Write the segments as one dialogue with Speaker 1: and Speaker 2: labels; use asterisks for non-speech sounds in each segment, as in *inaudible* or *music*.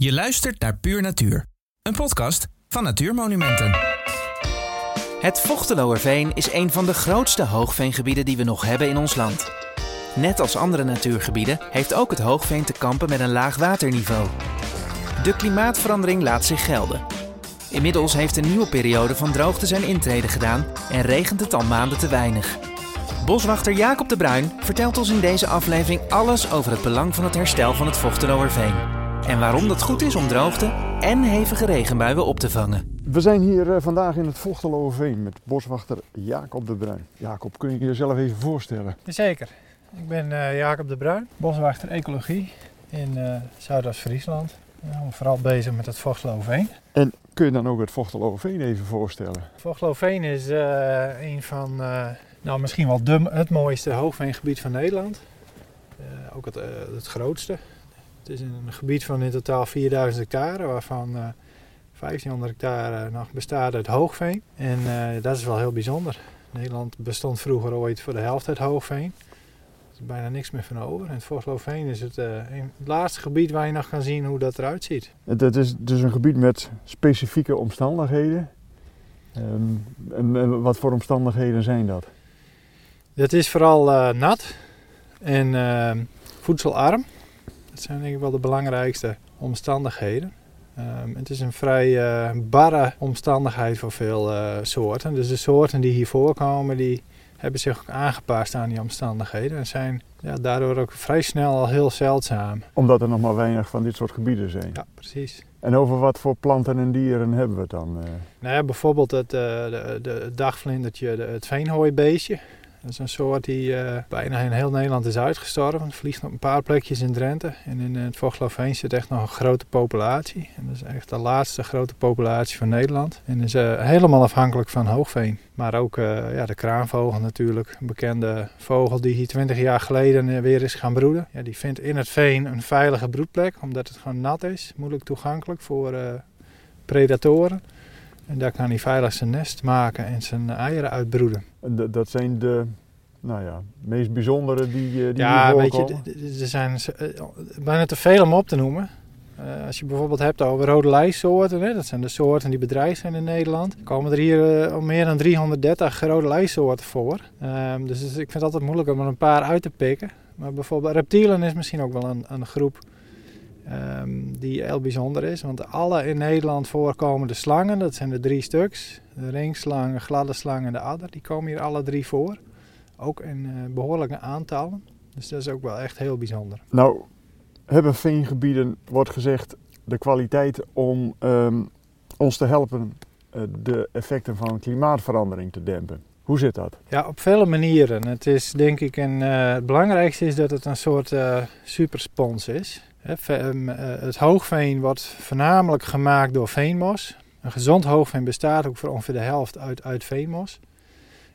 Speaker 1: Je luistert naar Puur Natuur, een podcast van Natuurmonumenten.
Speaker 2: Het Vochteloerveen is een van de grootste hoogveengebieden die we nog hebben in ons land. Net als andere natuurgebieden heeft ook het hoogveen te kampen met een laag waterniveau. De klimaatverandering laat zich gelden. Inmiddels heeft een nieuwe periode van droogte zijn intrede gedaan en regent het al maanden te weinig. Boswachter Jacob de Bruin vertelt ons in deze aflevering alles over het belang van het herstel van het Vochteloerveen. En waarom dat goed is om droogte en hevige regenbuien op te vangen.
Speaker 3: We zijn hier eh, vandaag in het Vochteloverveen met boswachter Jacob de Bruin. Jacob, kun je jezelf even voorstellen?
Speaker 4: Zeker. Ik ben eh, Jacob de Bruin, boswachter ecologie in uh, Zuidoost-Friesland. Ja, vooral bezig met het Vochteloverveen.
Speaker 3: En kun je dan ook het Vochteloverveen even voorstellen?
Speaker 4: Vochteloverveen is een van, nou misschien wel de, het mooiste hoogveengebied van Nederland. ook het, het grootste. Het is een gebied van in totaal 4000 hectare, waarvan 1500 hectare nog bestaat uit hoogveen. En uh, dat is wel heel bijzonder. Nederland bestond vroeger ooit voor de helft uit hoogveen. Er is bijna niks meer van over. En het is het, uh, een, het laatste gebied waar je nog kan zien hoe dat eruit ziet.
Speaker 3: Het is dus een gebied met specifieke omstandigheden. Um, en, en, wat voor omstandigheden zijn dat?
Speaker 4: Het is vooral uh, nat en voedselarm. Dat zijn denk ik wel de belangrijkste omstandigheden. Um, het is een vrij uh, barre omstandigheid voor veel uh, soorten. Dus de soorten die hier voorkomen, die hebben zich ook aangepast aan die omstandigheden. En zijn ja, daardoor ook vrij snel al heel zeldzaam.
Speaker 3: Omdat er nog maar weinig van dit soort gebieden zijn.
Speaker 4: Ja, precies.
Speaker 3: En over wat voor planten en dieren hebben we het dan? Uh...
Speaker 4: Nou ja, bijvoorbeeld het, de, de, dagvlindertje, het veenhooibeestje. Dat is een soort die uh, bijna in heel Nederland is uitgestorven. Het vliegt op een paar plekjes in Drenthe. En in het Vogeloveen zit echt nog een grote populatie. En dat is echt de laatste grote populatie van Nederland. En is uh, helemaal afhankelijk van hoogveen. Maar ook ja, de kraanvogel natuurlijk. Een bekende vogel die hier 20 jaar geleden weer is gaan broeden. Ja, die vindt in het veen een veilige broedplek. Omdat het gewoon nat is. Moeilijk toegankelijk voor predatoren. En daar kan hij veilig zijn nest maken en zijn eieren uitbroeden.
Speaker 3: En dat zijn de nou ja, meest bijzondere die, die
Speaker 4: ja, weet je, er zijn bijna te veel om op te noemen. Uh, als je bijvoorbeeld hebt over rode lijstsoorten, hè, dat zijn de soorten die bedreigd zijn in Nederland, komen er hier uh, meer dan 330 rode lijstsoorten voor. Um, dus ik vind het altijd moeilijk om er een paar uit te pikken. Maar bijvoorbeeld reptielen is misschien ook wel een, een groep Um, die heel bijzonder is. Want alle in Nederland voorkomende slangen, dat zijn er drie stuks. De ringslang, de gladde slang en de adder, die komen hier alle drie voor. Ook in uh, behoorlijke aantallen. Dus dat is ook wel echt heel bijzonder.
Speaker 3: Nou, hebben veengebieden, wordt gezegd, de kwaliteit om um, ons te helpen uh, de effecten van klimaatverandering te dempen. Hoe zit dat?
Speaker 4: Ja, op vele manieren. Het is denk ik, een, uh, het belangrijkste is dat het een soort superspons is. Ehm, eh, het hoogveen wordt voornamelijk gemaakt door veenmos. Een gezond hoogveen bestaat ook voor ongeveer de helft uit, uit veenmos.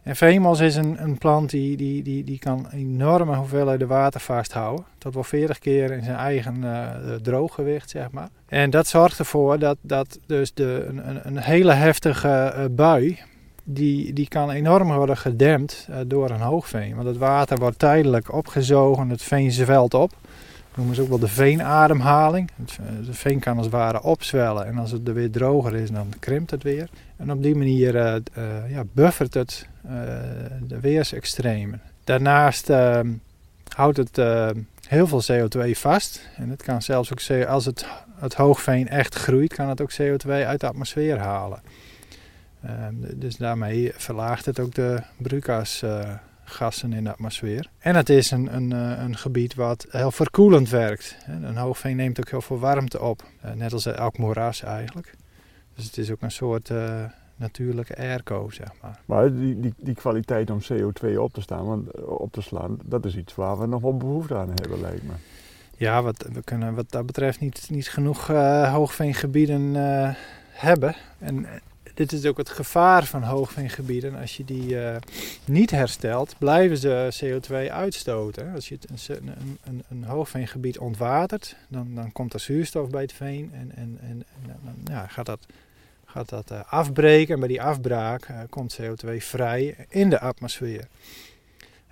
Speaker 4: En veenmos is een, een plant die, die, die, die kan enorme hoeveelheden water vasthouden. Tot wel 40 keer in zijn eigen uh, drooggewicht, zeg maar. En dat zorgt ervoor dat, dat dus de, een, een hele heftige bui, die, die kan enorm worden gedempt door een hoogveen. Want het water wordt tijdelijk opgezogen, het veen zwelt op noemen ze ook wel de veenademhaling. Eh, de veen kan als het ware opzwellen en als het er weer droger is, dan krimpt het weer. En op die manier uh, uh, ja, buffert het de weersextremen. Daarnaast ehm, houdt het heel veel CO2 vast. En het kan zelfs ook, als het, het hoogveen echt groeit, kan het ook CO2 uit de atmosfeer halen. Ehm, dus daarmee verlaagt het ook de broeikasgassen gassen in de atmosfeer. En het is een, een, eh, een gebied wat heel verkoelend werkt. Een hoogveen neemt ook heel veel warmte op, eh, net als elk moeras eigenlijk. Dus het is ook een soort uh, natuurlijke airco, zeg maar.
Speaker 3: Maar die, die, die kwaliteit om CO2 op te, staan, want, op te slaan, dat is iets waar we nog wel behoefte aan hebben, lijkt me.
Speaker 4: Ja, wat, we kunnen wat dat betreft niet, niet genoeg uh, hoogveengebieden uh, hebben. En dit is ook het gevaar van hoogveengebieden. Als je die uh, niet herstelt, blijven ze CO2 uitstoten. Als je een, een, een, een hoogveengebied ontwatert, dan, dan komt er zuurstof bij het veen en, en, en, dan ja, gaat dat, gaat dat uh, afbreken. En bij die afbraak uh, komt CO2 vrij in de atmosfeer.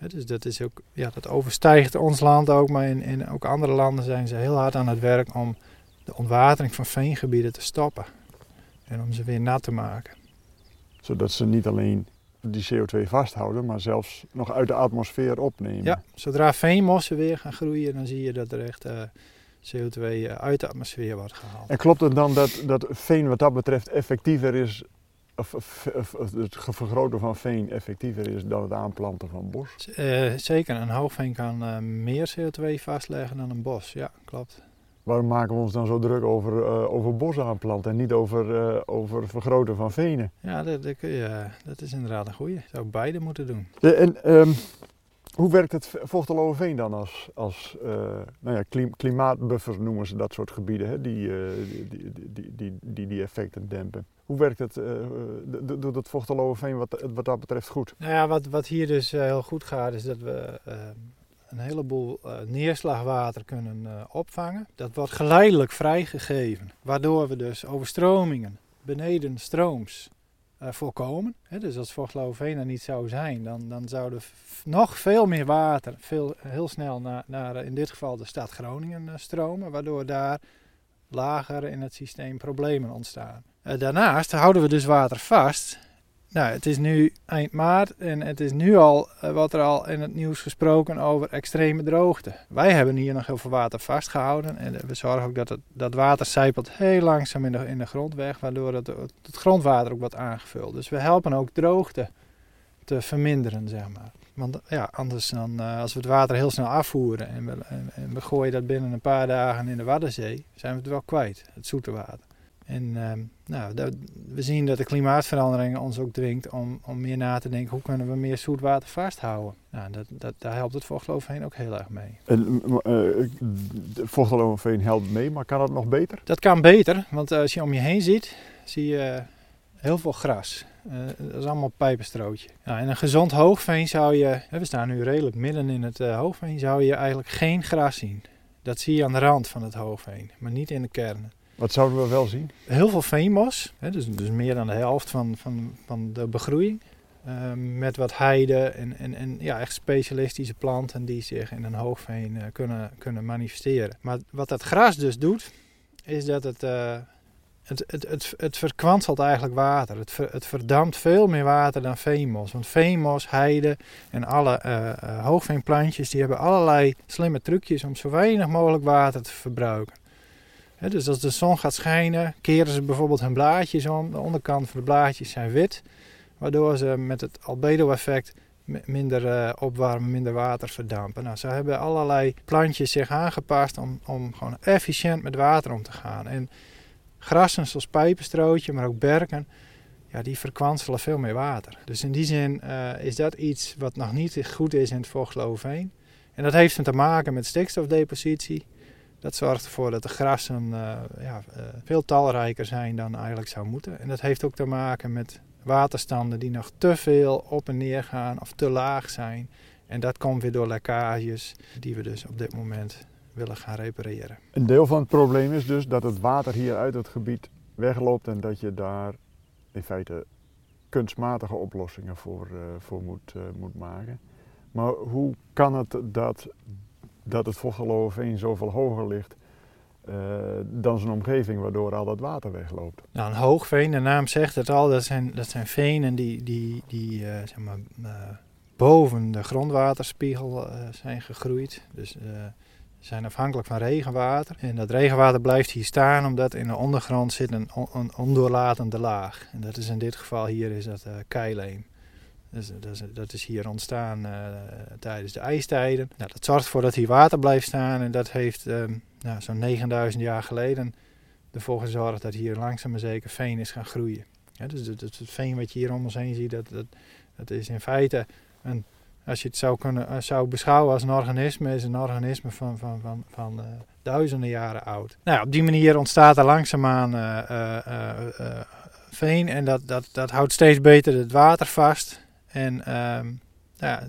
Speaker 4: dus dat, is ook, ja, dat overstijgt ons land ook, maar in, in ook andere landen zijn ze heel hard aan het werk om de ontwatering van veengebieden te stoppen. En om ze weer nat te maken.
Speaker 3: Zodat ze niet alleen die CO2 vasthouden, maar zelfs nog uit de atmosfeer opnemen.
Speaker 4: Ja, zodra veenmossen weer gaan groeien, dan zie je dat er echt uh, CO2 uit de atmosfeer wordt gehaald.
Speaker 3: En klopt het dan dat, dat veen wat dat betreft effectiever is of, of, of, het vergroten van veen effectiever is dan het aanplanten van bos?
Speaker 4: Uh, zeker, een hoogveen kan uh, meer CO2 vastleggen dan een bos, ja, klopt.
Speaker 3: Waarom maken we ons dan zo druk over, uh, over bos aanplanten en niet over, over het vergroten van venen?
Speaker 4: Ja, dat, dat, dat is inderdaad een goede. Zou beide moeten doen.
Speaker 3: En, um, hoe werkt het veen dan als, als nou ja, klim, klimaatbuffer noemen ze dat soort gebieden, hè, die, die, die, die, die, die effecten dempen? Hoe werkt het? Uh, doet het Vochteloverveen wat, wat dat betreft goed?
Speaker 4: Nou ja, wat, wat hier dus heel goed gaat, is dat we een heleboel neerslagwater kunnen opvangen. Dat wordt geleidelijk vrijgegeven, waardoor we dus overstromingen beneden strooms voorkomen. dus als Vochteloverveen er niet zou zijn, dan, dan zou er nog veel meer water veel, heel snel naar, naar in dit geval de stad Groningen stromen, waardoor daar lager in het systeem problemen ontstaan. Daarnaast houden we dus water vast. Nou, het is nu eind maart en het is nu al, uh, wat er al in het nieuws gesproken over extreme droogte. Wij hebben hier nog heel veel water vastgehouden en we zorgen ook dat het dat water zijpelt heel langzaam in de, in de grond weg, waardoor het, het grondwater ook wordt aangevuld. Dus we helpen ook droogte te verminderen, zeg maar. Want ja, anders dan, als we het water heel snel afvoeren en we, en, en we gooien dat binnen een paar dagen in de Waddenzee, zijn we het wel kwijt, het zoete water. En uh, nou, dat, we zien dat de klimaatverandering ons ook dwingt om, om meer na te denken hoe kunnen we meer zoetwater vasthouden. Nou, dat, dat, daar helpt het vochtgeloofheen ook heel erg mee.
Speaker 3: En uh, vochtgeloofheen helpt mee, maar kan dat nog beter?
Speaker 4: Dat kan beter, want als je om je heen ziet, zie je heel veel gras. Uh, dat is allemaal pijpenstrootje. Ja, en een gezond hoogveen zou je, we staan nu redelijk midden in het uh, hoogveen, zou je eigenlijk geen gras zien. Dat zie je aan de rand van het hoogveen, maar niet in de kern.
Speaker 3: Wat zouden we wel zien?
Speaker 4: Heel veel veenmos, hè, dus, dus meer dan de helft van, van, van de begroeiing. Uh, met wat heide en, en, en ja, echt specialistische planten die zich in een hoogveen uh, kunnen, kunnen manifesteren. Maar wat dat gras dus doet, is dat het, uh, het, het, het, het verkwanselt eigenlijk water. Het, ver, het verdampt veel meer water dan veenmos. Want veenmos, heide en alle hoogveenplantjes die hebben allerlei slimme trucjes om zo weinig mogelijk water te verbruiken. Dus als de zon gaat schijnen, keren ze bijvoorbeeld hun blaadjes om. De onderkant van de blaadjes zijn wit, waardoor ze met het albedo-effect minder uh, opwarmen, minder water verdampen. Nou, ze hebben allerlei plantjes zich aangepast om, om gewoon efficiënt met water om te gaan. En grassen zoals pijpenstrootje, maar ook berken, ja, die verkwanselen veel meer water. Dus in die zin uh, is dat iets wat nog niet goed is in het vochtgeloofheen. En dat heeft te maken met stikstofdepositie. Dat zorgt ervoor dat de grassen uh, ja, uh, veel talrijker zijn dan eigenlijk zou moeten. En dat heeft ook te maken met waterstanden die nog te veel op en neer gaan of te laag zijn. En dat komt weer door lekkages die we dus op dit moment willen gaan repareren.
Speaker 3: Een deel van het probleem is dus dat het water hier uit het gebied wegloopt en dat je daar in feite kunstmatige oplossingen voor, uh, voor moet, moet maken. Maar hoe kan het dat dat het Vochteloverveen zoveel hoger ligt uh, dan zijn omgeving, waardoor al dat water wegloopt.
Speaker 4: Nou, een hoogveen, de naam zegt het al, dat zijn, dat zijn venen die, die, die uh, zeg maar, uh, boven de grondwaterspiegel zijn gegroeid. Dus zijn afhankelijk van regenwater. En dat regenwater blijft hier staan omdat in de ondergrond zit een, een ondoorlatende laag. En dat is in dit geval hier is dat keileem. Dus, dat, is, hier ontstaan uh, tijdens de ijstijden. Nou, dat zorgt ervoor dat hier water blijft staan en dat heeft um, nou, zo'n 9000 jaar geleden ervoor gezorgd dat hier langzaam maar zeker veen is gaan groeien. Dus het, veen wat je hier om ons heen ziet, dat, dat, dat is in feite, een, als je het zou, kunnen, uh, zou beschouwen als een organisme, is een organisme van, van, van, van uh, duizenden jaren oud. Nou, op die manier ontstaat er langzaamaan veen en dat, dat, dat houdt steeds beter het water vast. En, um, ja,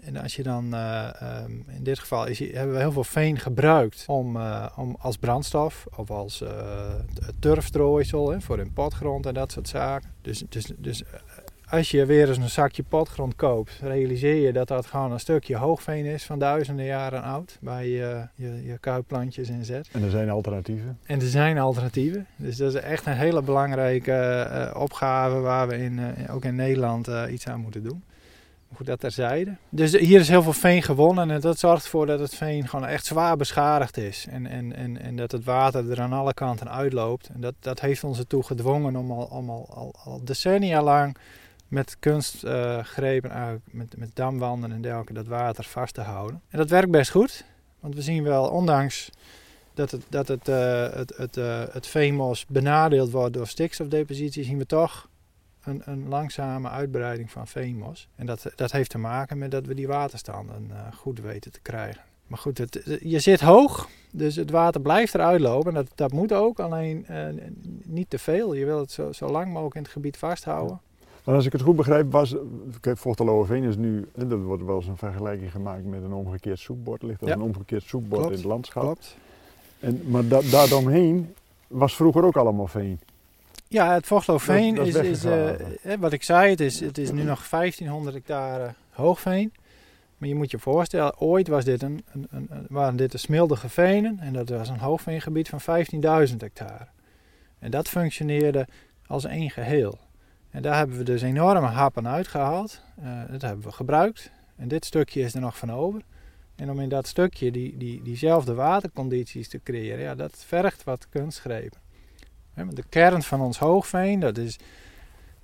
Speaker 4: en als je dan, uh, um, in dit geval is, hebben we heel veel veen gebruikt om, uh, om als brandstof of als uh, hè, voor in potgrond en dat soort zaken. Dus, dus, dus als je weer eens een zakje potgrond koopt, realiseer je dat dat gewoon een stukje hoogveen is van duizenden jaren oud. Bij je, je, je kuipplantjes inzet.
Speaker 3: En er zijn alternatieven.
Speaker 4: En er zijn alternatieven. Dus dat is echt een hele belangrijke uh, opgave waar we in, uh, ook in Nederland uh, iets aan moeten doen. Goed, dat terzijde. Dus hier is heel veel veen gewonnen en dat zorgt ervoor dat het veen gewoon echt zwaar beschadigd is. En, en, en, en dat het water er aan alle kanten uitloopt. En dat, dat heeft ons ertoe gedwongen om al, om al, al, al decennia lang met kunstgrepen, met, met damwanden en dergelijke, dat water vast te houden. En dat werkt best goed, want we zien wel, ondanks dat het, dat het, uh, het, het, uh, het veenmos benadeeld wordt door stikstofdepositie, zien we toch een, een, langzame uitbreiding van veenmos. En dat, dat heeft te maken met dat we die waterstanden uh, goed weten te krijgen. Maar goed, het, je zit hoog, dus het water blijft eruit lopen. Dat, dat moet ook, alleen niet te veel. Je wil het zo, zo lang mogelijk in het gebied vasthouden.
Speaker 3: Maar als ik het goed begrijp, was Veen is nu, er wordt wel eens een vergelijking gemaakt met een omgekeerd soepbord. Ligt er ja. een omgekeerd soepbord
Speaker 4: Klopt.
Speaker 3: in het landschap.
Speaker 4: Klopt.
Speaker 3: En, maar da, daaromheen was vroeger ook allemaal veen.
Speaker 4: Ja, het
Speaker 3: dat
Speaker 4: is,
Speaker 3: is
Speaker 4: is, eh, wat ik zei, het is, het is nu nog 1500 hectare hoogveen. Maar je moet je voorstellen, ooit was dit een, een- waren dit de smildige venen en dat was een hoogveengebied van 15.000 hectare. En dat functioneerde als één geheel. En daar hebben we dus enorme happen uitgehaald. Eh, dat hebben we gebruikt. En dit stukje is er nog van over. En om in dat stukje die, die, diezelfde watercondities te creëren, ja, dat vergt wat kunstgrepen. De kern van ons hoogveen, dat is,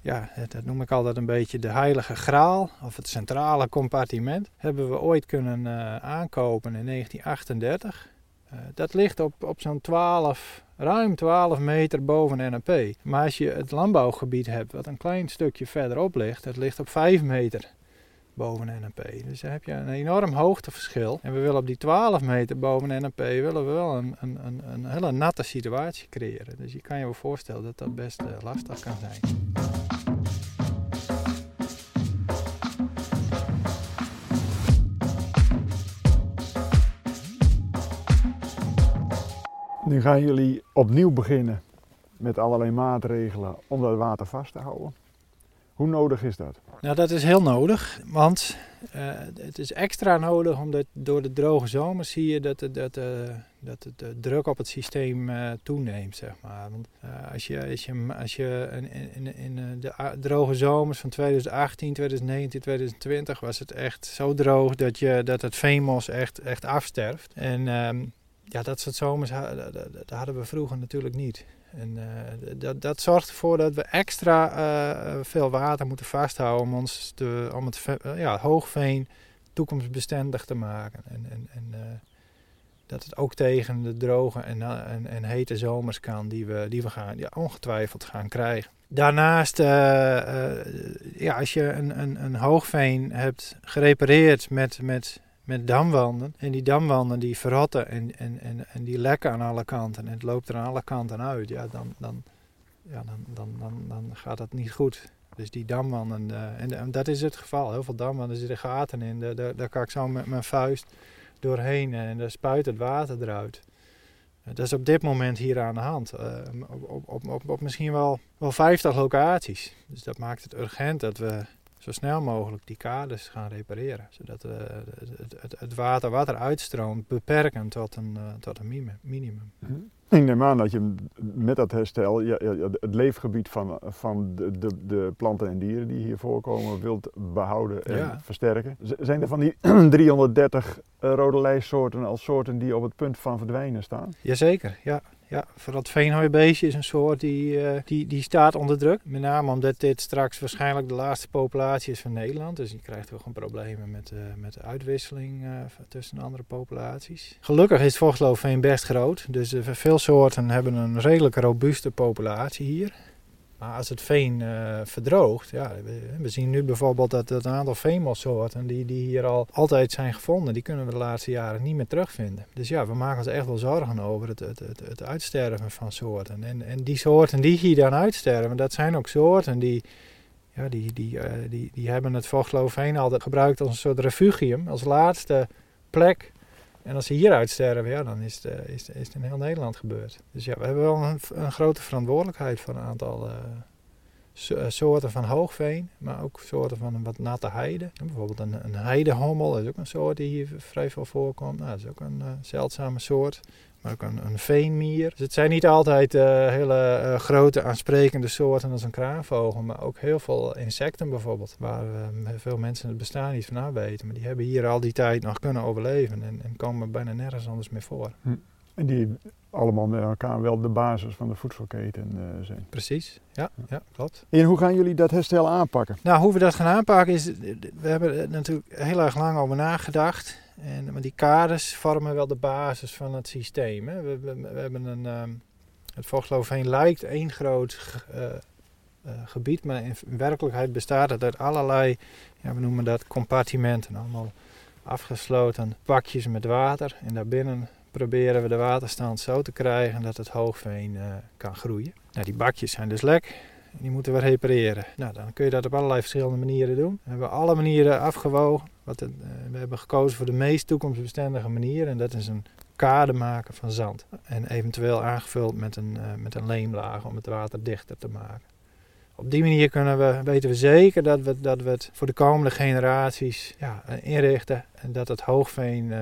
Speaker 4: ja, dat noem ik altijd een beetje de heilige graal, of het centrale compartiment, hebben we ooit kunnen eh, aankopen in 1938. Eh, dat ligt op, op zo'n 12, ruim 12 meter boven NAP. Maar als je het landbouwgebied hebt, wat een klein stukje verderop ligt, dat ligt op 5 meter boven NAP. Dus dan heb je een enorm hoogteverschil. En we willen op die 12 meter boven NAP willen we wel een, een, een, een hele natte situatie creëren. Dus je kan je wel voorstellen dat dat best eh, lastig kan zijn.
Speaker 3: Nu gaan jullie opnieuw beginnen met allerlei maatregelen om dat water vast te houden. Hoe nodig is dat?
Speaker 4: Nou, dat is heel nodig, want eh, het is extra nodig omdat door de droge zomers zie je dat, de, dat, de, dat de druk op het systeem eh, toeneemt, zeg maar. Want eh, als je, als je, als je in, in, eh, de droge zomers van 2018, 2019, 2020 was het echt zo droog dat, je, dat het veenmos echt, echt afsterft. En ehm, ja, dat soort zomers dat, hadden we vroeger natuurlijk niet. En eh, dat, dat zorgt ervoor dat we extra eh, veel water moeten vasthouden om, ons om het eh, ja, hoogveen toekomstbestendig te maken. En, en, en dat het ook tegen de droge en, en, en hete zomers kan die we, die we gaan, ja, ongetwijfeld gaan krijgen. Daarnaast, ja, als je een, een, een hoogveen hebt gerepareerd met, met, met damwanden. En die damwanden die verrotten en, en, en, en die lekken aan alle kanten. En het loopt er aan alle kanten uit. Ja, dan, dan, ja, dan, dan, dan, dan gaat dat niet goed. Dus die damwanden, eh, en, dat is het geval. Heel veel damwanden zitten gaten in. Daar, daar, kan ik zo met mijn vuist doorheen en daar spuit het water eruit. Eh, Dat is op dit moment hier aan de hand. eh, op, op, op, op, op misschien wel, wel 50 locaties. Dus dat maakt het urgent dat we zo snel mogelijk die kaders gaan repareren. Zodat we het, het, het water wat er uitstroomt beperken tot een, eh, tot een minimum.
Speaker 3: Ik neem aan dat je met dat herstel ja, ja, ja, het leefgebied van, van de, de, de planten en dieren die hier voorkomen wilt behouden en
Speaker 4: Ja.
Speaker 3: versterken. Z- Zijn er van die *clears throat* 330 eh, rode lijstsoorten als soorten die op het punt van verdwijnen staan?
Speaker 4: Jazeker, ja. Ja, vooral het veenhooibeestje is een soort die, eh, die, die staat onder druk. Met name omdat dit straks waarschijnlijk de laatste populatie is van Nederland. Dus je krijgt wel gewoon problemen met, eh, met de uitwisseling eh, tussen andere populaties. Gelukkig is vochtloofveen best groot. Dus veel soorten hebben een redelijk robuuste populatie hier. Maar als het veen eh, verdroogt, ja, we, zien nu bijvoorbeeld dat het een aantal veenmossoorten die, die hier al altijd zijn gevonden, die kunnen we de laatste jaren niet meer terugvinden. Dus ja, we maken ons echt wel zorgen over het, het, het, het uitsterven van soorten. En, en die soorten die hier dan uitsterven, dat zijn ook soorten die, ja, die, die, eh, die, die hebben het vochtloofveen altijd gebruikt als een soort refugium, als laatste plek. En als ze hier uitsterven, ja, dan is het, eh, is, is in heel Nederland gebeurd. Dus ja, we hebben wel een, een grote verantwoordelijkheid voor een aantal eh, eh, soorten van hoogveen, maar ook soorten van wat natte heide. Bijvoorbeeld een, een heidehommel dat is ook een soort die hier vrij veel voorkomt. Nou, dat is ook een zeldzame soort. Maar ook een, een veenmier. Dus het zijn niet altijd eh, hele eh, grote aansprekende soorten als een kraanvogel, maar ook heel veel insecten bijvoorbeeld. Waar eh, veel mensen het bestaan niet van weten. Maar die hebben hier al die tijd nog kunnen overleven en, en komen bijna nergens anders meer voor.
Speaker 3: En die allemaal met elkaar wel de basis van de voedselketen zijn.
Speaker 4: Precies, ja, ja klopt.
Speaker 3: En hoe gaan jullie dat herstel aanpakken?
Speaker 4: Nou, hoe we dat gaan aanpakken is, we hebben er natuurlijk heel erg lang over nagedacht. En, maar die kaders vormen wel de basis van het systeem. Hè. We, we, hebben een, ehm, het Vochtloofheen lijkt één groot eh, eh, gebied, maar in werkelijkheid bestaat het uit allerlei, ja, we noemen dat compartimenten. Allemaal afgesloten bakjes met water. En daarbinnen proberen we de waterstand zo te krijgen dat het hoogveen eh, kan groeien. Nou, die bakjes zijn dus lek. Die moeten we repareren. Nou, dan kun je dat op allerlei verschillende manieren doen. We hebben alle manieren afgewogen. Eh, we hebben gekozen voor de meest toekomstbestendige manier. En dat is een kade maken van zand. En eventueel aangevuld met een, eh, met een leemlaag om het water dichter te maken. Op die manier kunnen we, weten we zeker dat we, dat we het voor de komende generaties ja, eh, inrichten. En dat het hoogveen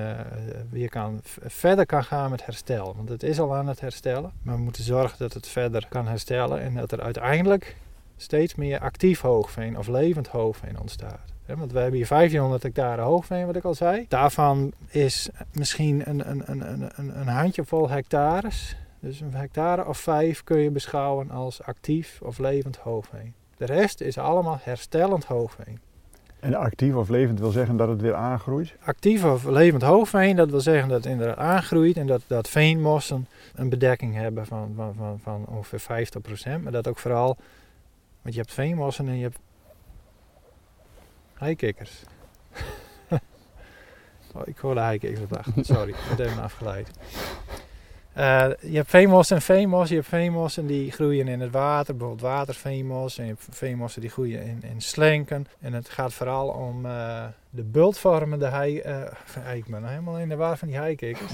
Speaker 4: weer kan, verder kan gaan met herstel. Want het is al aan het herstellen. Maar we moeten zorgen dat het verder kan herstellen. En dat er uiteindelijk steeds meer actief hoogveen of levend hoogveen ontstaat. Want we hebben hier 1500 hectare hoogveen, wat ik al zei. Daarvan is misschien een, een, een, een, een- een handjevol hectares. Dus een hectare of vijf kun je beschouwen als actief of levend hoogveen. De rest is allemaal herstellend hoogveen.
Speaker 3: En actief of levend wil zeggen dat het weer aangroeit.
Speaker 4: Actief of levend hoogveen, dat wil zeggen dat het inderdaad aangroeit en dat, dat veenmossen een bedekking hebben van, van, van, van ongeveer 50%. Maar dat ook vooral, want je hebt veenmossen en je hebt heikikkers. *laughs* oh, ik hoorde heikikkers op de achtergrond, sorry, *laughs* ik afgeleid. Eh, je hebt veenmossen en. Je hebt veenmossen die groeien in het water, bijvoorbeeld waterveenmos. En je hebt veenmossen die groeien in, in slenken. En het gaat vooral om eh, de bultvormende hei... eh, ik ben helemaal in de war van die heikikkers.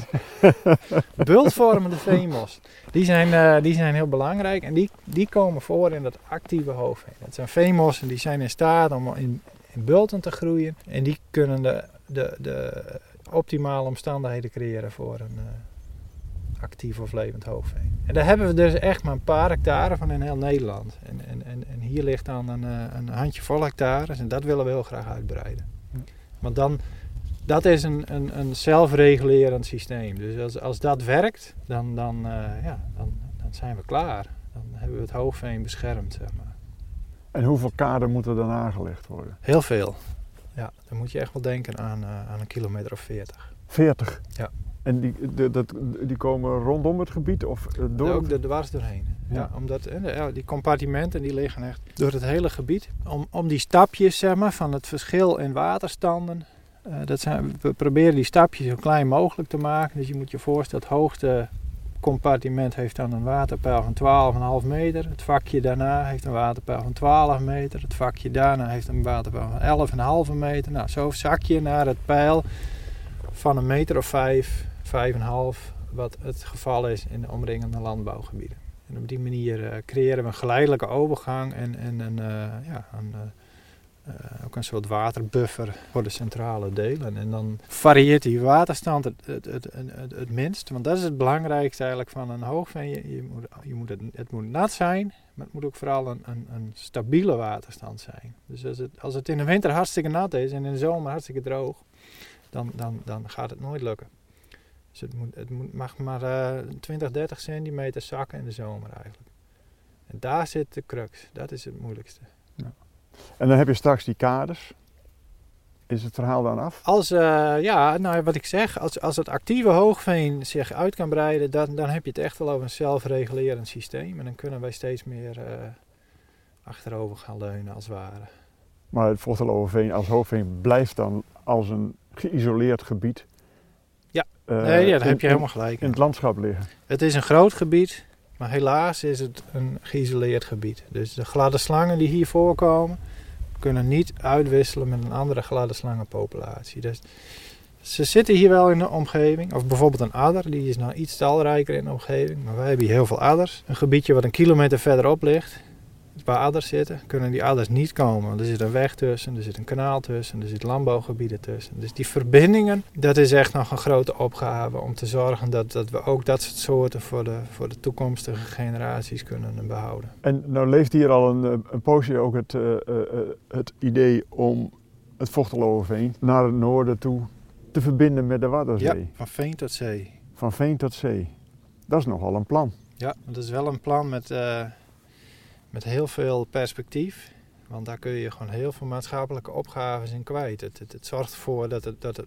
Speaker 4: *laughs* bultvormende veenmos. Die zijn, eh, die zijn heel belangrijk en die, die komen voor in dat actieve hoofdveen. Dat zijn veenmossen die zijn in staat om in, in bulten te groeien. En die kunnen de, de, de optimale omstandigheden creëren voor een... eh, actief of levend hoogveen. En daar hebben we dus echt maar een paar hectare van in heel Nederland. En, en, en, en hier ligt dan een, eh, een handjevol hectares en dat willen we heel graag uitbreiden. Want dan, dat is een, een, een zelfregulerend systeem. Dus als, als dat werkt, dan, dan, eh, ja, dan, dan zijn we klaar. Dan hebben we het hoogveen beschermd, zeg maar.
Speaker 3: En hoeveel kader moet er dan aangelegd worden?
Speaker 4: Heel veel. Ja, dan moet je echt wel denken aan, eh, aan een kilometer of veertig.
Speaker 3: 40.
Speaker 4: Ja.
Speaker 3: En die, de, dat, die komen rondom het gebied of eh, door?
Speaker 4: Ook er dwars doorheen. Ja.
Speaker 3: Ja.
Speaker 4: omdat ja, die compartimenten die liggen echt door het hele gebied. Om, om die stapjes zeg maar, van het verschil in waterstanden. eh, dat zijn, we proberen die stapjes zo klein mogelijk te maken. Dus je moet je voorstellen, het hoogste compartiment heeft dan een waterpeil van 12,5 meter. Het vakje daarna heeft een waterpeil van 12 meter. Het vakje daarna heeft een waterpeil van 11,5 meter. Nou, zo zak je naar het peil van een meter of 5, 5,5 wat het geval is in de omringende landbouwgebieden. En op die manier eh, creëren we een geleidelijke overgang en, en een, eh, ja, eh, ook een soort waterbuffer voor de centrale delen. En dan varieert die waterstand het, het, het, het, het, het minst. Want dat is het belangrijkste eigenlijk van een hoogveen. Je, je moet, je moet het, het moet nat zijn, maar het moet ook vooral een, een, een stabiele waterstand zijn. Dus als het, als het in de winter hartstikke nat is en in de zomer hartstikke droog, dan, dan, dan gaat het nooit lukken. Dus het, moet, het moet, mag maar eh 20, 30 centimeter zakken in de zomer eigenlijk. En daar zit de crux. Dat is het moeilijkste.
Speaker 3: En dan heb je straks die kaders. Is het verhaal dan af?
Speaker 4: Als, eh, ja, nou wat ik zeg, als, als het actieve hoogveen zich uit kan breiden, dan, dan heb je het echt wel over een zelfregulerend systeem. En dan kunnen wij steeds meer eh, achterover gaan leunen als het ware.
Speaker 3: Maar het Vochteloverveen als hoofdveen blijft dan als een geïsoleerd gebied. Eh,
Speaker 4: nee, ja, daar
Speaker 3: in-
Speaker 4: heb je helemaal gelijk.
Speaker 3: In het landschap liggen.
Speaker 4: Het is een groot gebied, maar helaas is het een geïsoleerd gebied. Dus de gladde slangen die hier voorkomen, kunnen niet uitwisselen met een andere gladde slangenpopulatie. Dus ze zitten hier wel in de omgeving. Of bijvoorbeeld een adder, die is nou iets talrijker in de omgeving. Maar wij hebben hier heel veel adders. Een gebiedje wat een kilometer verderop ligt. Waar adders zitten, kunnen die adders niet komen. Want er zit een weg tussen, er zit een kanaal tussen, er zitten landbouwgebieden tussen. Dus die verbindingen, dat is echt nog een grote opgave om te zorgen dat, dat we ook dat soort soorten voor de, voor de toekomstige generaties kunnen behouden.
Speaker 3: En nou leeft hier al een, een poosje ook het, uh, uh, het idee om het Vochteloverveen naar het noorden toe te verbinden met de Wadderzee.
Speaker 4: Ja, van veen tot zee.
Speaker 3: Van veen tot zee. Dat is nogal een plan.
Speaker 4: Ja, dat is wel een plan met, uh, met heel veel perspectief. Want daar kun je gewoon heel veel maatschappelijke opgaves in kwijt. Het, het, het zorgt ervoor dat, het, dat, het,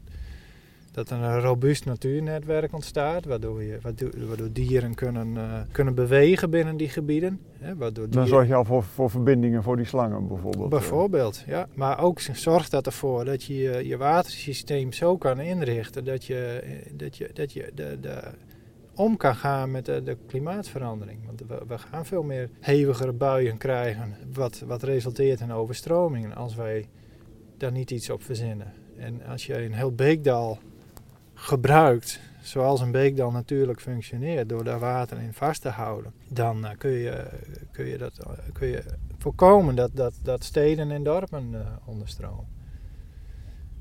Speaker 4: dat er een robuust natuurnetwerk ontstaat. Waardoor, je, waardoor dieren kunnen, uh, kunnen bewegen binnen die gebieden. Hè, waardoor dieren...
Speaker 3: Dan zorg je al voor, voor verbindingen voor die slangen bijvoorbeeld.
Speaker 4: Bijvoorbeeld, ja. Maar ook zorgt dat ervoor dat je je, je watersysteem zo kan inrichten. Dat je, dat je, dat je de, de om kan gaan met de, de klimaatverandering. Want we, we, gaan veel meer hevigere buien krijgen, wat, wat resulteert in overstromingen als wij daar niet iets op verzinnen. En als je een heel beekdal gebruikt, zoals een beekdal natuurlijk functioneert, door daar water in vast te houden, dan uh, kun, je, kun, je dat, kun je voorkomen dat, dat, dat steden en dorpen uh, onderstromen.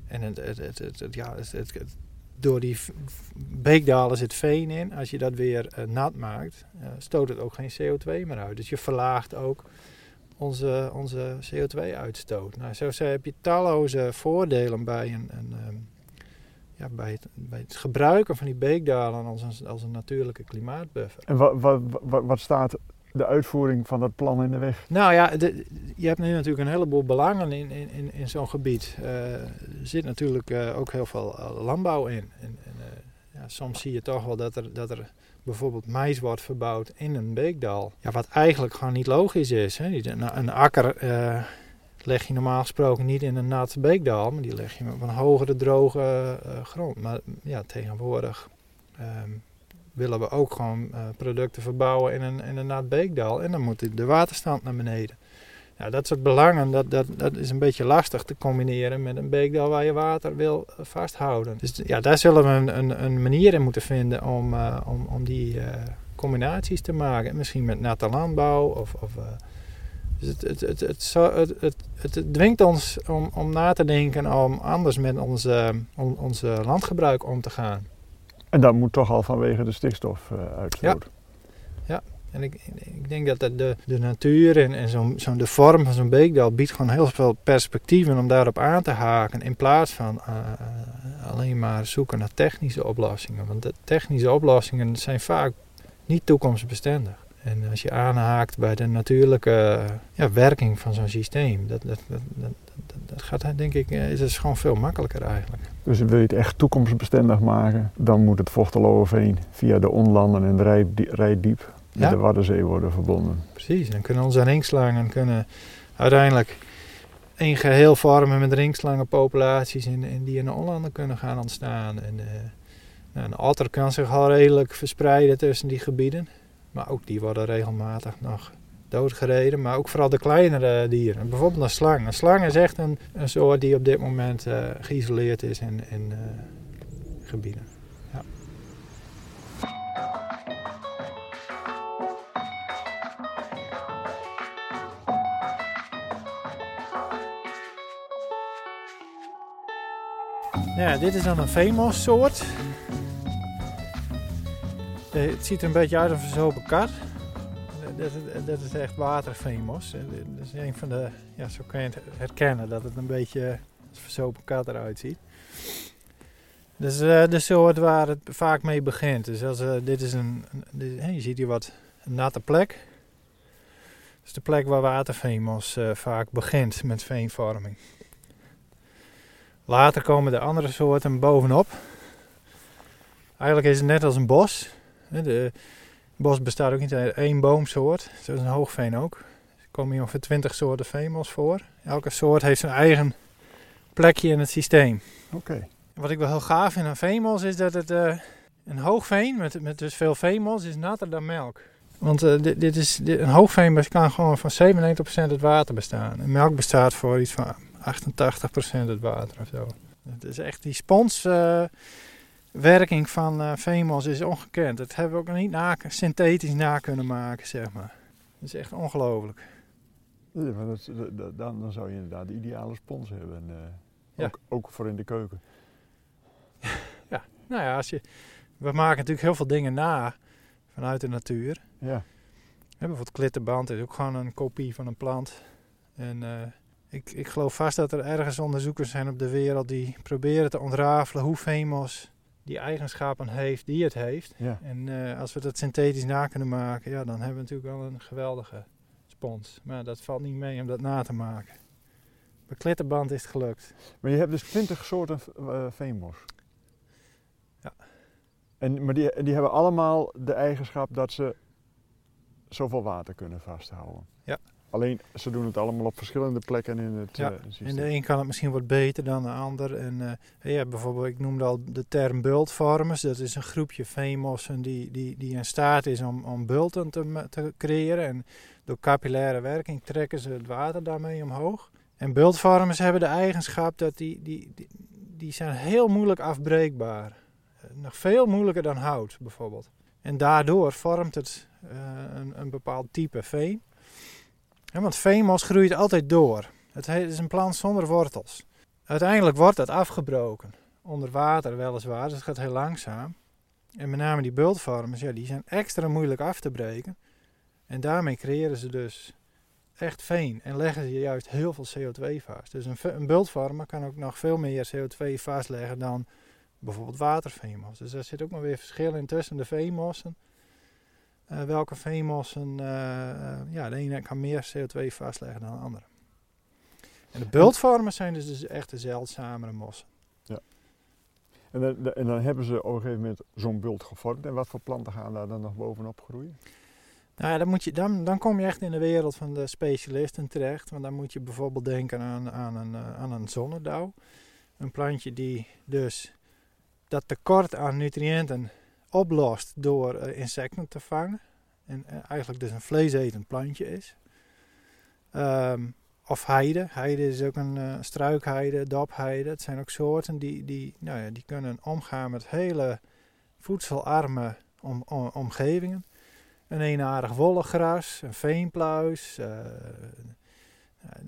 Speaker 4: En het, het, het, het ja, het, door die beekdalen zit veen in. Als je dat weer uh, nat maakt, uh, stoot het ook geen CO2 meer uit. Dus je verlaagt ook onze, onze CO2-uitstoot. Nou, zo heb je talloze voordelen bij, een, een um, ja, bij, het, bij het gebruiken van die beekdalen als een, als een natuurlijke klimaatbuffer.
Speaker 3: En wat, wat, wat, wat staat de uitvoering van dat plan in de weg?
Speaker 4: Nou ja, de, je hebt nu natuurlijk een heleboel belangen in, in, in zo'n gebied. Uh, er zit natuurlijk uh, ook heel veel uh, landbouw in. En, en ja, soms zie je toch wel dat er, dat er bijvoorbeeld mais wordt verbouwd in een beekdal. Ja, wat eigenlijk gewoon niet logisch is. Hè? Een, een akker leg je normaal gesproken niet in een nat beekdal, maar die leg je op een hogere droge grond. Maar ja, tegenwoordig um, willen we ook gewoon uh, producten verbouwen in een, in een nat beekdal. En dan moet de waterstand naar beneden. Nou, dat soort belangen, dat, dat, dat is een beetje lastig te combineren met een beekdal waar je water wil uh, vasthouden. Dus ja, daar zullen we een, een, een manier in moeten vinden om, uh, om, om die combinaties te maken. Misschien met natte landbouw of... of dus het, het, het, het, dwingt ons om, om na te denken om anders met onze, onze landgebruik om te gaan.
Speaker 3: En dat moet toch al vanwege de stikstofuitstoot.
Speaker 4: Ja. ja, en ik, ik denk dat de, de natuur en, en zo'n, zo de vorm van zo'n beekdal biedt gewoon heel veel perspectieven om daarop aan te haken. In plaats van uh, alleen maar zoeken naar technische oplossingen. Want de technische oplossingen zijn vaak niet toekomstbestendig. En als je aanhaakt bij de natuurlijke ja, werking van zo'n systeem, dat, dat, dat, dat, gaat denk ik, is het gewoon veel makkelijker eigenlijk.
Speaker 3: Dus wil je het echt toekomstbestendig maken, dan moet het Vochteloverveen via de onlanden en de Rijdiep met ja. de Waddenzee worden verbonden.
Speaker 4: Precies, dan kunnen onze ringslangen kunnen uiteindelijk een geheel vormen met ringslangenpopulaties in, in die in de onlanden kunnen gaan ontstaan. En, uh, nou, een otter kan zich al redelijk verspreiden tussen die gebieden. Maar ook die worden regelmatig nog doodgereden. Maar ook vooral de kleinere dieren. Bijvoorbeeld een slang. Een slang is echt een, een soort die op dit moment uh, geïsoleerd is in, in uh, gebieden. Ja. Dit is dan een Vemos soort. Eh, het ziet er een beetje uit als een verzopen. Dat, dat, is echt waterveenmos. Eh, dat is een van de, ja, zo kan je het herkennen dat het een beetje een verzopen kat eruit ziet. Dat is de soort waar het vaak mee begint. Dus als, uh, dit is een, je ziet hier wat een natte plek. Dat is de plek waar waterveenmos uh, vaak begint met veenvorming. Later komen de andere soorten bovenop. Eigenlijk is het net als een bos. De bos bestaat ook niet uit één boomsoort, zoals een hoogveen ook. Er komen hier ongeveer 20 soorten veemos voor. Elke soort heeft zijn eigen plekje in het systeem.
Speaker 3: Oké.
Speaker 4: Wat ik wel heel gaaf vind aan veemos is dat het uh, een hoogveen met, met dus veel veemos is natter dan melk. Want uh, dit, dit, is, dit, een hoogveen kan gewoon van 97% het water bestaan. En melk bestaat voor iets van 88% het water of zo. Het is echt die spons... Uh, werking van uh, is ongekend. Dat hebben we ook nog niet na, synthetisch na kunnen maken, zeg maar. Dat is echt ongelooflijk.
Speaker 3: Ja, maar dat, dan, dan zou je inderdaad de ideale spons hebben. eh,
Speaker 4: Ja.
Speaker 3: ook, ook voor in de keuken. *laughs*
Speaker 4: Nou ja, als je, we maken natuurlijk heel veel dingen na vanuit de natuur.
Speaker 3: Ja,
Speaker 4: Ja, bijvoorbeeld klittenband is ook gewoon een kopie van een plant. En eh, ik, ik geloof vast dat er ergens onderzoekers zijn op de wereld die proberen te ontrafelen hoe Vemos die eigenschappen heeft die het heeft.
Speaker 3: ja.
Speaker 4: En eh, als we dat synthetisch na kunnen maken, ja, dan hebben we natuurlijk wel een geweldige spons. Maar dat valt niet mee om dat na te maken. Bij klittenband is het gelukt.
Speaker 3: Maar je hebt dus 20 soorten veenmos.
Speaker 4: Ja.
Speaker 3: En, maar die, die hebben allemaal de eigenschap dat ze zoveel water kunnen vasthouden.
Speaker 4: Ja.
Speaker 3: Alleen ze doen het allemaal op verschillende plekken in het
Speaker 4: Ja,
Speaker 3: eh, systeem.
Speaker 4: En de een kan het misschien wat beter dan de ander. En eh, ja, bijvoorbeeld, ik noemde al de term bultvormers. Dat is een groepje veenmossen die, die, die in staat is om, om bulten te, te creëren. En door capillaire werking trekken ze het water daarmee omhoog. En bultvormers hebben de eigenschap dat die, die, die, die zijn heel moeilijk afbreekbaar. Eh, Nog veel moeilijker dan hout bijvoorbeeld. En daardoor vormt het eh, een, een bepaald type veen. Want veenmos groeit altijd door. Het he- is een plant zonder wortels. Uiteindelijk wordt dat afgebroken. Onder water weliswaar, dus het gaat heel langzaam. En met name die bultvormers, ja, die zijn extra moeilijk af te breken. En daarmee creëren ze dus echt veen en leggen ze juist heel veel CO2 vast. Dus een, een bultvormer kan ook nog veel meer CO2 vastleggen dan bijvoorbeeld waterveenmos. Dus daar zit ook nog weer verschil in tussen de veenmossen. Eh, welke veenmossen, eh, eh, ja, de ene kan meer CO2 vastleggen dan de andere. En de bultvormers zijn dus, dus echt de zeldzamere mossen.
Speaker 3: En, dan, en dan hebben ze op een gegeven moment zo'n bult gevormd. En wat voor planten gaan daar dan nog bovenop groeien?
Speaker 4: Nou ja, dan, moet je, dan, dan kom je echt in de wereld van de specialisten terecht. Want dan moet je bijvoorbeeld denken aan, aan, een, aan een zonnedauw. Een plantje die dus dat tekort aan nutriënten oplost door eh, insecten te vangen. En eh, eigenlijk dus een vleesetend plantje is. Ehm, of heide. Heide is ook een eh, struikheide, dapheide. Het zijn ook soorten die, die, nou ja, die kunnen omgaan met hele voedselarme om, om- omgevingen. Een eenaardig wollegras, een veenpluis. eh,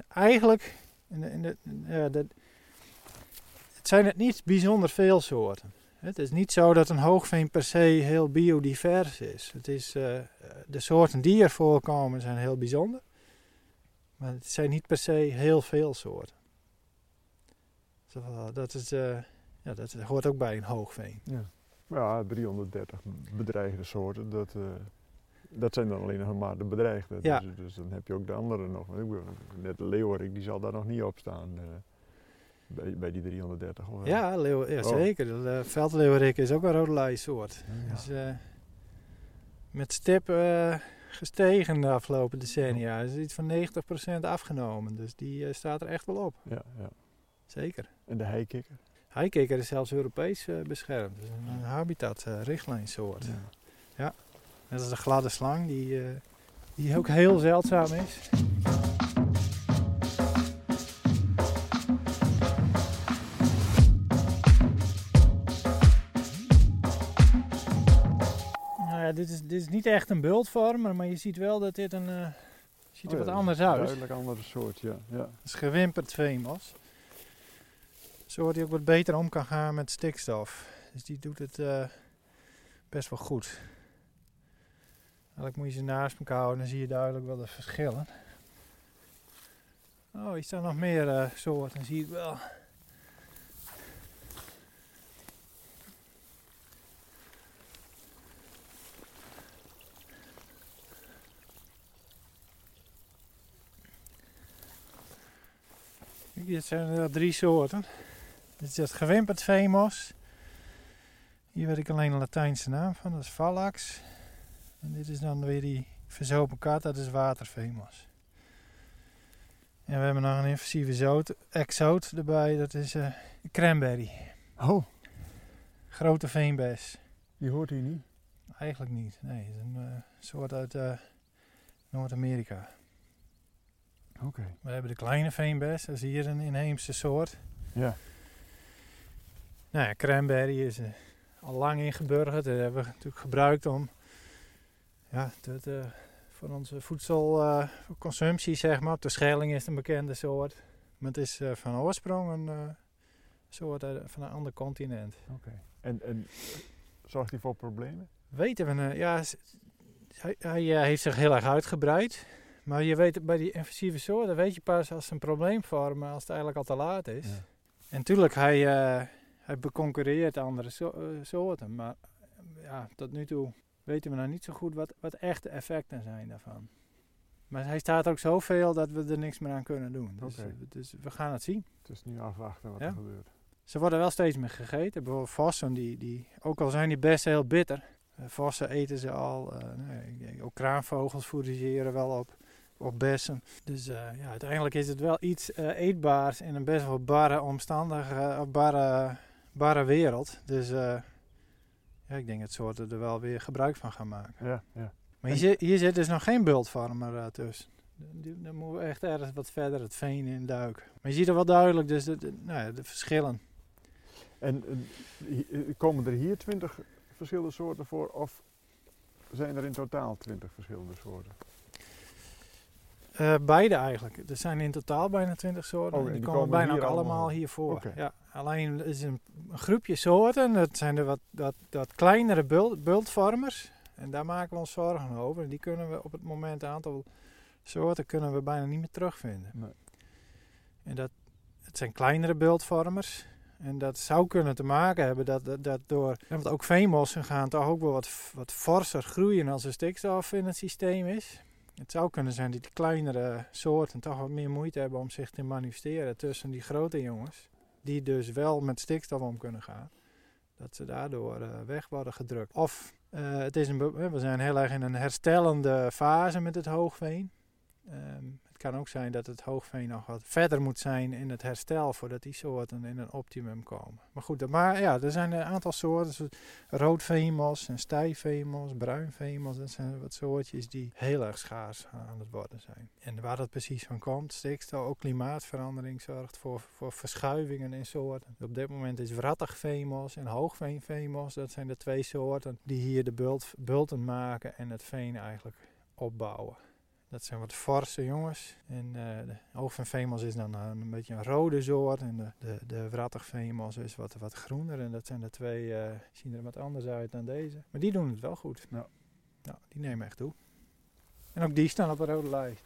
Speaker 4: eigenlijk, in de, het zijn het niet bijzonder veel soorten. Het is niet zo dat een hoogveen per se heel biodivers is. Het is eh, de soorten die er voorkomen zijn heel bijzonder. Maar het zijn niet per se heel veel soorten. Dat, is, eh, ja, dat hoort ook bij een hoogveen.
Speaker 3: Ja. Ja, 330 bedreigde soorten. Dat, eh, dat zijn dan alleen nog maar de bedreigde.
Speaker 4: Ja.
Speaker 3: Dus, dus dan heb je ook de andere nog. Net de leeuwerik, die zal daar nog niet op staan. Bij, bij die 330. Of, wel?
Speaker 4: Ja, leeuw, ja
Speaker 3: Oh.
Speaker 4: zeker. De eh, veldleeuwerik is ook een rode soort.
Speaker 3: Ja.
Speaker 4: Dus, eh, met stip eh, gestegen de afgelopen decennia. is iets van 90% afgenomen. Dus die staat er echt wel op.
Speaker 3: Ja, ja.
Speaker 4: Zeker.
Speaker 3: En de heikikker?
Speaker 4: Heikikker is zelfs Europees beschermd. Dus een, habitat-richtlijnsoort.
Speaker 3: Ja.
Speaker 4: Net als de gladde slang, die, die ook heel zeldzaam is. Ja, dit is, dit is niet echt een bultvormer, maar je ziet wel dat dit een... eh, ziet er
Speaker 3: Oh ja,
Speaker 4: wat anders
Speaker 3: is een
Speaker 4: uit.
Speaker 3: Duidelijk andere soort, ja. ja.
Speaker 4: Dat is gewimperd. Een soort die ook wat beter om kan gaan met stikstof. Dus die doet het eh, best wel goed. Eigenlijk moet je ze naast elkaar houden, dan zie je duidelijk wel de verschillen. Oh, hier staan nog meer eh, soorten, zie ik wel. Dit zijn er drie soorten. Dit is het gewimperd veenmos. Hier weet ik alleen de Latijnse naam van, dat is Vallax. En dit is dan weer die verzopen kat, dat is waterveenmos. En we hebben nog een invasieve zoot, exoot erbij, dat is eh cranberry.
Speaker 3: Oh,
Speaker 4: Grote veenbes.
Speaker 3: die hoort hier niet.
Speaker 4: Eigenlijk niet, nee. Het is een eh, soort uit eh, Noord-Amerika.
Speaker 3: Oké.
Speaker 4: We hebben de kleine veenbes, dat is hier een inheemse soort.
Speaker 3: Ja.
Speaker 4: Nou ja, cranberry is eh, al lang ingeburgerd. Dat hebben we natuurlijk gebruikt om ja, te voor onze voedselconsumptie, zeg maar. Op de Schelling is het een bekende soort. Maar het is eh, van oorsprong een eh, soort uit- van een ander continent.
Speaker 3: Oké. En, en zorgt die voor problemen?
Speaker 4: Weten we, eh, ja, hij, hij eh, heeft zich heel erg uitgebreid. Maar je weet, bij die invasieve soorten weet je pas als ze een probleem vormen als het eigenlijk al te laat is.
Speaker 3: Ja.
Speaker 4: En natuurlijk, hij, eh, hij beconcurreert andere so- eh, soorten. Maar eh, ja, tot nu toe weten we nou niet zo goed wat, wat echt de effecten zijn daarvan. Maar hij staat ook zoveel dat we er niks meer aan kunnen doen. Dus, dus we gaan het zien.
Speaker 3: Het is nu afwachten wat
Speaker 4: Ja.
Speaker 3: er gebeurt.
Speaker 4: Ze worden wel steeds meer gegeten. Bijvoorbeeld vossen, die, die, ook al zijn die best heel bitter. vossen eten ze al. eh, nee, ook kraanvogels voeden ze hier wel op. Op bessen. Dus eh, ja, uiteindelijk is het wel iets eh, eetbaars in een best wel barre omstandige, eh, barre, barre wereld. Dus ja, ik denk dat soorten er wel weer gebruik van gaan maken.
Speaker 3: Ja, ja.
Speaker 4: Maar hier, zit, hier zit dus nog geen bultfarmer tussen. Daar moeten we echt ergens wat verder het veen in duiken. Maar je ziet er wel duidelijk dus de, de- nou ja, de verschillen.
Speaker 3: En komen er hier twintig verschillende soorten voor of zijn er in totaal twintig verschillende soorten?
Speaker 4: Eh, beide eigenlijk. Er zijn in totaal bijna 20 soorten.
Speaker 3: Oh,
Speaker 4: die,
Speaker 3: die
Speaker 4: komen
Speaker 3: komen
Speaker 4: bijna ook allemaal
Speaker 3: allemaal.
Speaker 4: hier voor. Ja, alleen is een, een groepje soorten. Dat zijn de wat, dat, dat kleinere bult, bultvormers. En daar maken we ons zorgen over. En die kunnen we op het moment een aantal soorten kunnen we bijna niet meer terugvinden.
Speaker 3: Nee.
Speaker 4: En dat, het zijn kleinere bultvormers. En dat zou kunnen te maken hebben dat, dat, dat door... ja, Want ook veenmossen gaan toch ook wel wat, wat forser groeien als er stikstof in het systeem is. Het zou kunnen zijn dat die kleinere soorten toch wat meer moeite hebben om zich te manifesteren tussen die grote jongens. Die dus wel met stikstof om kunnen gaan. Dat ze daardoor eh, weg worden gedrukt. Of eh, het is een, we zijn heel erg in een herstellende fase met het hoogveen. Ehm, kan ook zijn dat het hoogveen nog wat verder moet zijn in het herstel voordat die soorten in een optimum komen. Maar goed, maar ja, er zijn een aantal soorten, roodveenmos en stijveenmos, bruinveenmos. Dat zijn wat soortjes die heel erg schaars aan het worden zijn. En waar dat precies van komt, stikstof, ook klimaatverandering zorgt voor, voor verschuivingen in soorten. Op dit moment is veenmos en hoogveenveenmos, dat zijn de twee soorten die hier de bult, bulten maken en het veen eigenlijk opbouwen. Dat zijn wat forse jongens. En eh de hoogveenveenmos is dan een, een beetje een rode soort. En de, de, de wrattigveenmos is wat, wat groener. En dat zijn de twee, eh, zien er wat anders uit dan deze. Maar die doen het wel goed.
Speaker 3: Ja.
Speaker 4: Nou, die nemen echt toe. En ook die staan op een rode lijst.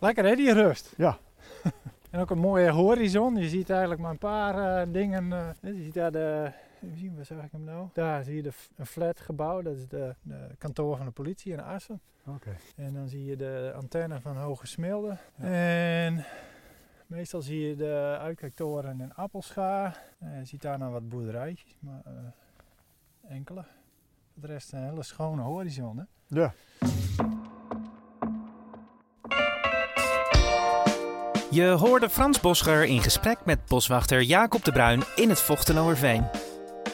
Speaker 4: Lekker hè, die rust.
Speaker 3: Ja. *laughs*
Speaker 4: En ook een mooie horizon. Je ziet eigenlijk maar een paar eh, dingen. eh, je ziet daar de. Even zien, waar zag ik hem nou? Daar zie je de, een flatgebouw. Dat is de, de kantoor van de politie in Assen.
Speaker 3: Oké.
Speaker 4: En dan zie je de antenne van Hoge Smilde.
Speaker 3: Ja.
Speaker 4: En meestal zie je de uitkijktoren in Appelscha. En je ziet daar nou wat boerderijtjes, maar eh, enkele. Voor de rest een hele schone horizon. Hè?
Speaker 3: Ja.
Speaker 2: Je hoorde Frans Boscher in gesprek met boswachter Jacob de Bruin in het Vochteloerveen.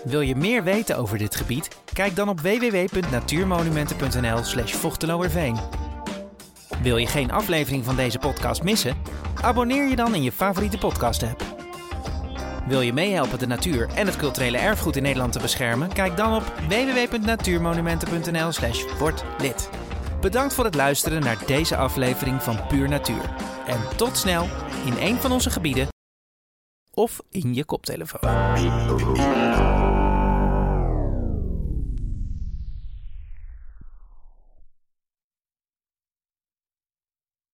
Speaker 2: Wil je meer weten over dit gebied? Kijk dan op www.natuurmonumenten.nl slash Vochteloerveen. Wil je geen aflevering van deze podcast missen? Abonneer je dan in je favoriete podcast app. Wil je meehelpen de natuur en het culturele erfgoed in Nederland te beschermen? Kijk dan op www.natuurmonumenten.nl slash word lid. Bedankt voor het luisteren naar deze aflevering van Puur Natuur. En tot snel in een van onze gebieden of in je koptelefoon.